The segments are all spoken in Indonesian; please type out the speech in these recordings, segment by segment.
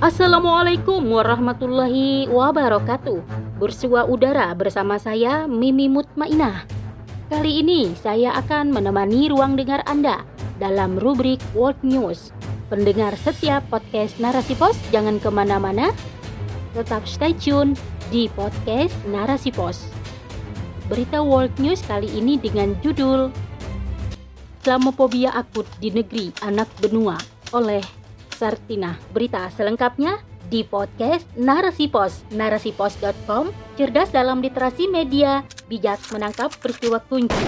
Assalamualaikum warahmatullahi wabarakatuh. Bersua udara bersama saya Mimi Mutmainah. Kali ini saya akan menemani ruang dengar Anda dalam rubrik World News. Pendengar setiap podcast Narasi Pos jangan ke mana-mana. Tetap stay tune di podcast Narasi Pos. Berita World News kali ini dengan judul Islamophobia akut di negeri anak benua oleh Sartina. Berita selengkapnya di podcast Narasi Pos, narasipos.com, cerdas dalam literasi media, bijak menangkap peristiwa kunci.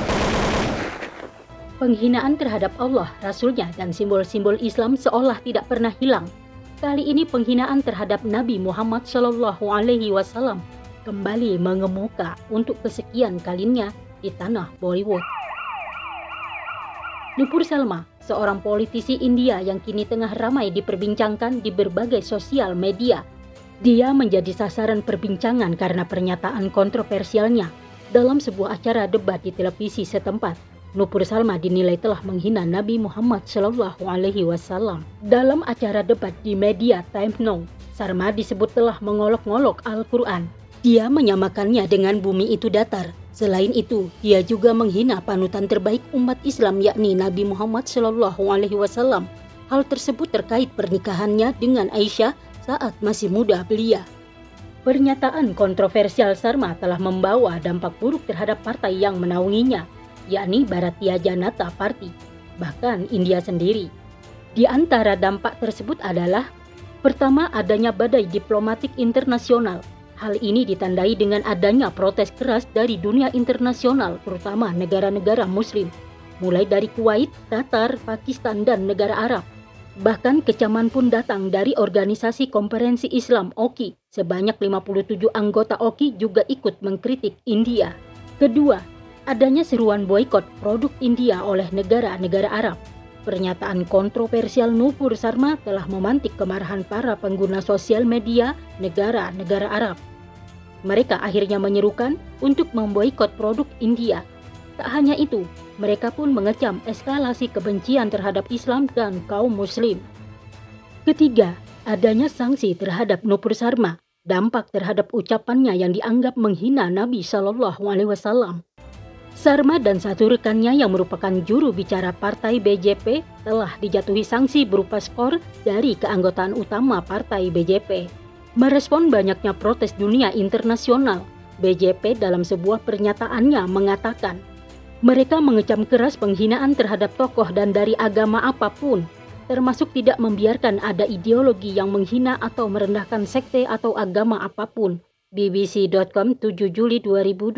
Penghinaan terhadap Allah, Rasulnya, dan simbol-simbol Islam seolah tidak pernah hilang. Kali ini penghinaan terhadap Nabi Muhammad Shallallahu Alaihi Wasallam kembali mengemuka untuk kesekian kalinya di tanah Bollywood. Nupur Salma, seorang politisi India yang kini tengah ramai diperbincangkan di berbagai sosial media. Dia menjadi sasaran perbincangan karena pernyataan kontroversialnya dalam sebuah acara debat di televisi setempat. Nupur Salma dinilai telah menghina Nabi Muhammad Shallallahu Alaihi Wasallam. Dalam acara debat di media Time Now, Sarma disebut telah mengolok-ngolok Al-Quran. Dia menyamakannya dengan bumi itu datar Selain itu, dia juga menghina panutan terbaik umat Islam yakni Nabi Muhammad Shallallahu Alaihi Wasallam. Hal tersebut terkait pernikahannya dengan Aisyah saat masih muda belia. Pernyataan kontroversial Sarma telah membawa dampak buruk terhadap partai yang menaunginya, yakni Bharatiya Janata Party, bahkan India sendiri. Di antara dampak tersebut adalah pertama adanya badai diplomatik internasional Hal ini ditandai dengan adanya protes keras dari dunia internasional, terutama negara-negara Muslim, mulai dari Kuwait, Qatar, Pakistan, dan negara Arab. Bahkan kecaman pun datang dari organisasi konferensi Islam OKI. Sebanyak 57 anggota OKI juga ikut mengkritik India. Kedua, adanya seruan boykot produk India oleh negara-negara Arab. Pernyataan kontroversial Nupur Sarma telah memantik kemarahan para pengguna sosial media negara-negara Arab. Mereka akhirnya menyerukan untuk memboikot produk India. Tak hanya itu, mereka pun mengecam eskalasi kebencian terhadap Islam dan kaum muslim. Ketiga, adanya sanksi terhadap Nupur Sarma, dampak terhadap ucapannya yang dianggap menghina Nabi Shallallahu Alaihi Wasallam. Sarma dan satu rekannya yang merupakan juru bicara partai BJP telah dijatuhi sanksi berupa skor dari keanggotaan utama partai BJP. Merespon banyaknya protes dunia internasional, BJP dalam sebuah pernyataannya mengatakan, mereka mengecam keras penghinaan terhadap tokoh dan dari agama apa pun, termasuk tidak membiarkan ada ideologi yang menghina atau merendahkan sekte atau agama apa pun. BBC.com 7 Juli 2022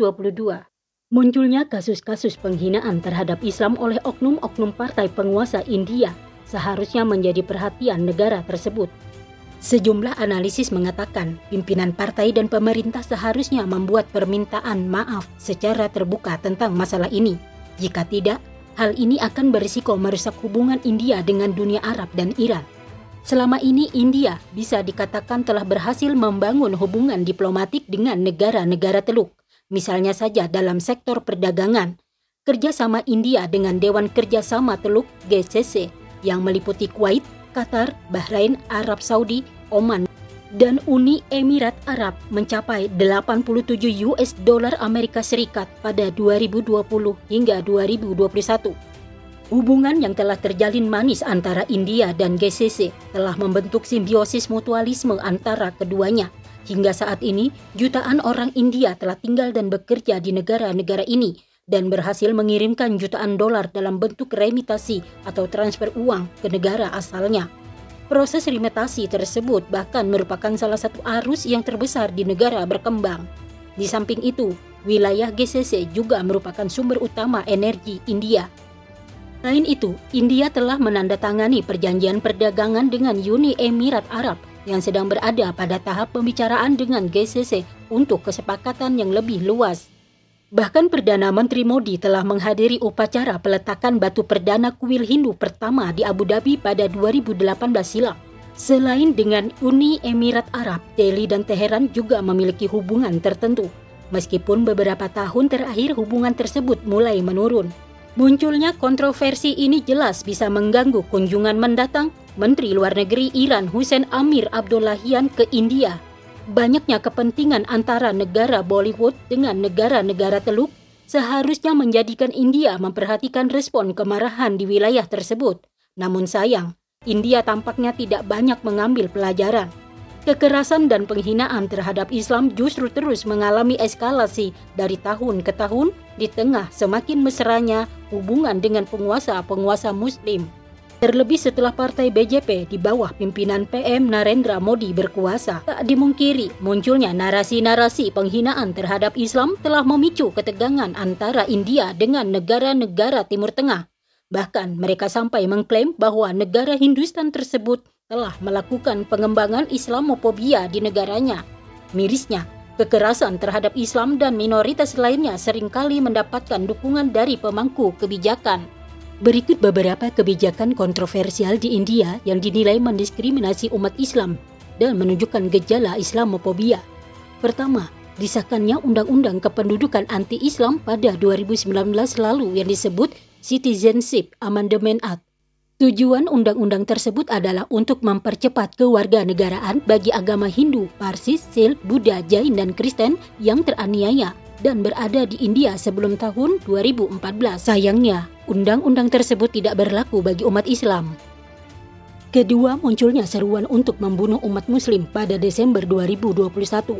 Munculnya kasus-kasus penghinaan terhadap Islam oleh oknum-oknum partai penguasa India seharusnya menjadi perhatian negara tersebut. Sejumlah analisis mengatakan pimpinan partai dan pemerintah seharusnya membuat permintaan maaf secara terbuka tentang masalah ini. Jika tidak, hal ini akan berisiko merusak hubungan India dengan dunia Arab dan Iran. Selama ini India bisa dikatakan telah berhasil membangun hubungan diplomatik dengan negara-negara Teluk. Misalnya saja dalam sektor perdagangan, kerjasama India dengan Dewan Kerjasama Teluk GCC yang meliputi Kuwait, Qatar, Bahrain, Arab Saudi, Oman, dan Uni Emirat Arab mencapai 87 US dolar Amerika Serikat pada 2020 hingga 2021. Hubungan yang telah terjalin manis antara India dan GCC telah membentuk simbiosis mutualisme antara keduanya. Hingga saat ini, jutaan orang India telah tinggal dan bekerja di negara-negara ini dan berhasil mengirimkan jutaan dolar dalam bentuk remitasi atau transfer uang ke negara asalnya. Proses remitasi tersebut bahkan merupakan salah satu arus yang terbesar di negara berkembang. Di samping itu, wilayah GCC juga merupakan sumber utama energi India. Selain itu, India telah menandatangani perjanjian perdagangan dengan Uni Emirat Arab yang sedang berada pada tahap pembicaraan dengan GCC untuk kesepakatan yang lebih luas. Bahkan Perdana Menteri Modi telah menghadiri upacara peletakan batu perdana kuil Hindu pertama di Abu Dhabi pada 2018 silam. Selain dengan Uni Emirat Arab, Delhi dan Teheran juga memiliki hubungan tertentu. Meskipun beberapa tahun terakhir hubungan tersebut mulai menurun. Munculnya kontroversi ini jelas bisa mengganggu kunjungan mendatang Menteri Luar Negeri Iran Hussein Amir Abdullahian ke India. Banyaknya kepentingan antara negara Bollywood dengan negara-negara Teluk seharusnya menjadikan India memperhatikan respon kemarahan di wilayah tersebut. Namun sayang, India tampaknya tidak banyak mengambil pelajaran. Kekerasan dan penghinaan terhadap Islam justru terus mengalami eskalasi dari tahun ke tahun di tengah semakin mesranya hubungan dengan penguasa-penguasa Muslim. Terlebih setelah partai BJP di bawah pimpinan PM Narendra Modi berkuasa, tak dimungkiri munculnya narasi-narasi penghinaan terhadap Islam telah memicu ketegangan antara India dengan negara-negara Timur Tengah. Bahkan mereka sampai mengklaim bahwa negara Hindustan tersebut telah melakukan pengembangan Islamophobia di negaranya. Mirisnya, kekerasan terhadap Islam dan minoritas lainnya sering kali mendapatkan dukungan dari pemangku kebijakan. Berikut beberapa kebijakan kontroversial di India yang dinilai mendiskriminasi umat Islam dan menunjukkan gejala Islamophobia. Pertama, disahkannya Undang-Undang Kependudukan Anti-Islam pada 2019 lalu yang disebut Citizenship Amendment Act. Tujuan undang-undang tersebut adalah untuk mempercepat kewarganegaraan bagi agama Hindu, Parsis, Sikh, Buddha, Jain, dan Kristen yang teraniaya dan berada di India sebelum tahun 2014. Sayangnya, undang-undang tersebut tidak berlaku bagi umat Islam. Kedua, munculnya seruan untuk membunuh umat muslim pada Desember 2021.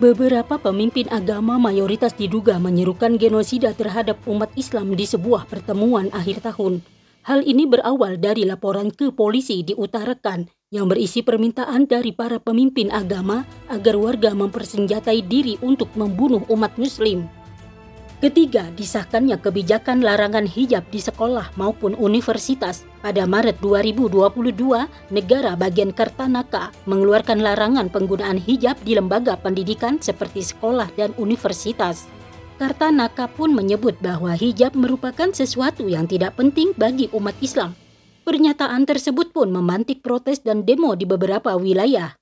Beberapa pemimpin agama mayoritas diduga menyerukan genosida terhadap umat Islam di sebuah pertemuan akhir tahun. Hal ini berawal dari laporan ke polisi diutarakan yang berisi permintaan dari para pemimpin agama agar warga mempersenjatai diri untuk membunuh umat muslim. Ketiga, disahkannya kebijakan larangan hijab di sekolah maupun universitas. Pada Maret 2022, negara bagian Kartanaka mengeluarkan larangan penggunaan hijab di lembaga pendidikan seperti sekolah dan universitas. Kartanaka pun menyebut bahwa hijab merupakan sesuatu yang tidak penting bagi umat Islam. Pernyataan tersebut pun memantik protes dan demo di beberapa wilayah.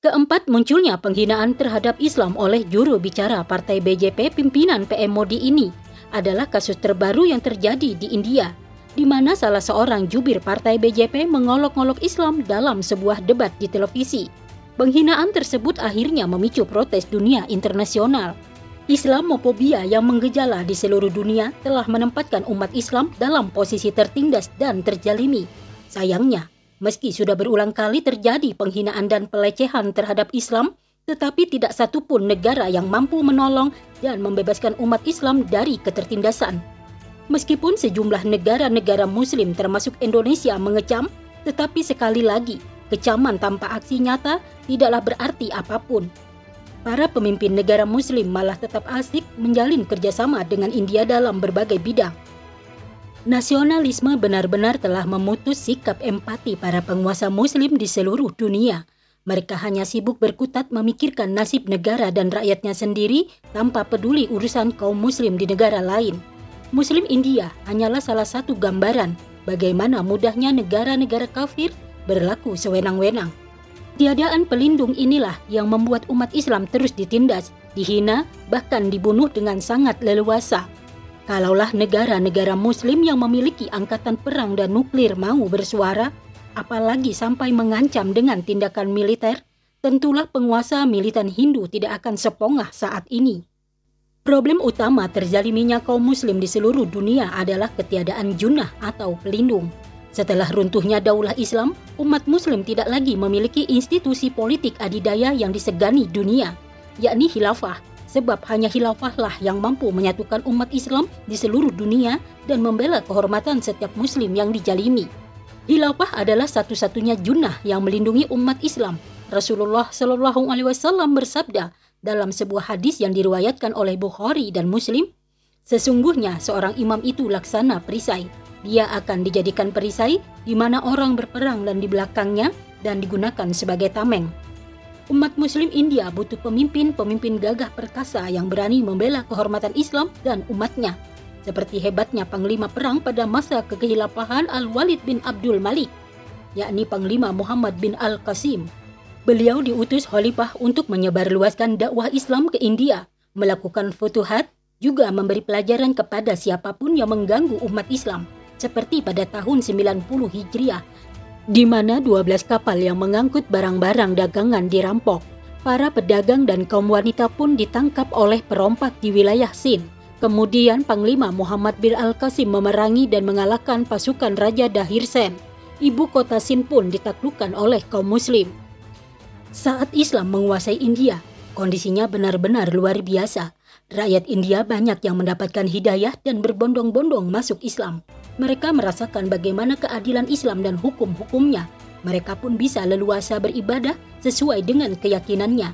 Keempat, munculnya penghinaan terhadap Islam oleh juru bicara Partai BJP pimpinan PM Modi ini adalah kasus terbaru yang terjadi di India, di mana salah seorang jubir Partai BJP mengolok-olok Islam dalam sebuah debat di televisi. Penghinaan tersebut akhirnya memicu protes dunia internasional. Islamophobia yang menggejala di seluruh dunia telah menempatkan umat Islam dalam posisi tertindas dan terjalimi. Sayangnya, Meski sudah berulang kali terjadi penghinaan dan pelecehan terhadap Islam, tetapi tidak satupun negara yang mampu menolong dan membebaskan umat Islam dari ketertindasan. Meskipun sejumlah negara-negara Muslim termasuk Indonesia mengecam, tetapi sekali lagi, kecaman tanpa aksi nyata tidaklah berarti apa pun. Para pemimpin negara Muslim malah tetap asik menjalin kerjasama dengan India dalam berbagai bidang. Nasionalisme benar-benar telah memutus sikap empati para penguasa muslim di seluruh dunia. Mereka hanya sibuk berkutat memikirkan nasib negara dan rakyatnya sendiri tanpa peduli urusan kaum muslim di negara lain. Muslim India hanyalah salah satu gambaran bagaimana mudahnya negara-negara kafir berlaku sewenang-wenang. Tiadaan pelindung inilah yang membuat umat Islam terus ditindas, dihina, bahkan dibunuh dengan sangat leluasa. Kalaulah negara-negara muslim yang memiliki angkatan perang dan nuklir mau bersuara, apalagi sampai mengancam dengan tindakan militer, tentulah penguasa militan Hindu tidak akan sepongah saat ini. Problem utama terzaliminya kaum muslim di seluruh dunia adalah ketiadaan junah atau pelindung. Setelah runtuhnya daulah Islam, umat muslim tidak lagi memiliki institusi politik adidaya yang disegani dunia, yakni khilafah sebab hanya khilafahlah yang mampu menyatukan umat Islam di seluruh dunia dan membela kehormatan setiap muslim yang dijalimi. Khilafah adalah satu-satunya junah yang melindungi umat Islam. Rasulullah Shallallahu alaihi wasallam bersabda dalam sebuah hadis yang diriwayatkan oleh Bukhari dan Muslim, sesungguhnya seorang imam itu laksana perisai. Dia akan dijadikan perisai di mana orang berperang dan di belakangnya dan digunakan sebagai tameng. Umat Muslim India butuh pemimpin-pemimpin gagah perkasa yang berani membela kehormatan Islam dan umatnya. Seperti hebatnya Panglima Perang pada masa kekhilafahan Al-Walid bin Abdul Malik, yakni Panglima Muhammad bin Al-Qasim. Beliau diutus khalifah untuk menyebarluaskan dakwah Islam ke India, melakukan futuhat, juga memberi pelajaran kepada siapa pun yang mengganggu umat Islam. Seperti pada tahun 90 Hijriah di mana 12 kapal yang mengangkut barang-barang dagangan dirampok. Para pedagang dan kaum wanita pun ditangkap oleh perompak di wilayah Sin. Kemudian Panglima Muhammad bin Al-Qasim memerangi dan mengalahkan pasukan Raja Dahir Sen. Ibu kota Sin pun ditaklukkan oleh kaum muslim. Saat Islam menguasai India, kondisinya benar-benar luar biasa. Rakyat India banyak yang mendapatkan hidayah dan berbondong-bondong masuk Islam. Mereka merasakan bagaimana keadilan Islam dan hukum-hukumnya mereka pun bisa leluasa beribadah sesuai dengan keyakinannya.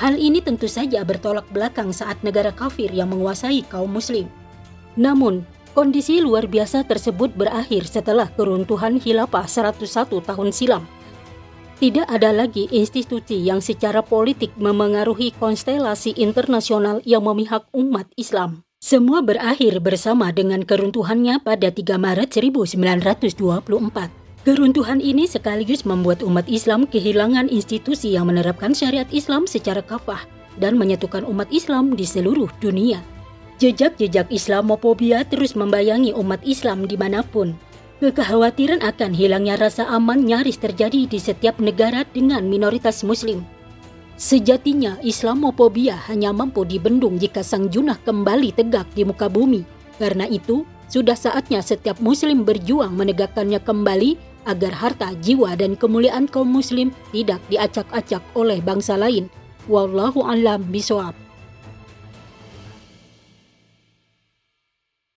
Hal ini tentu saja bertolak belakang saat negara kafir yang menguasai kaum muslim. Namun, kondisi luar biasa tersebut berakhir setelah keruntuhan khilafah 101 tahun silam. Tidak ada lagi institusi yang secara politik memengaruhi konstelasi internasional yang memihak umat Islam. Semua berakhir bersama dengan keruntuhannya pada 3 Maret 1924. Keruntuhan ini sekaligus membuat umat Islam kehilangan institusi yang menerapkan syariat Islam secara kafah dan menyatukan umat Islam di seluruh dunia. Jejak-jejak Islamofobia terus membayangi umat Islam di mana pun. Kekhawatiran akan hilangnya rasa aman nyaris terjadi di setiap negara dengan minoritas Muslim. Sejatinya, Islamofobia hanya mampu dibendung jika sang junah kembali tegak di muka bumi. Karena itu, sudah saatnya setiap Muslim berjuang menegakkannya kembali agar harta, jiwa, dan kemuliaan kaum muslim tidak diacak-acak oleh bangsa lain. Wallahu alam bisawab.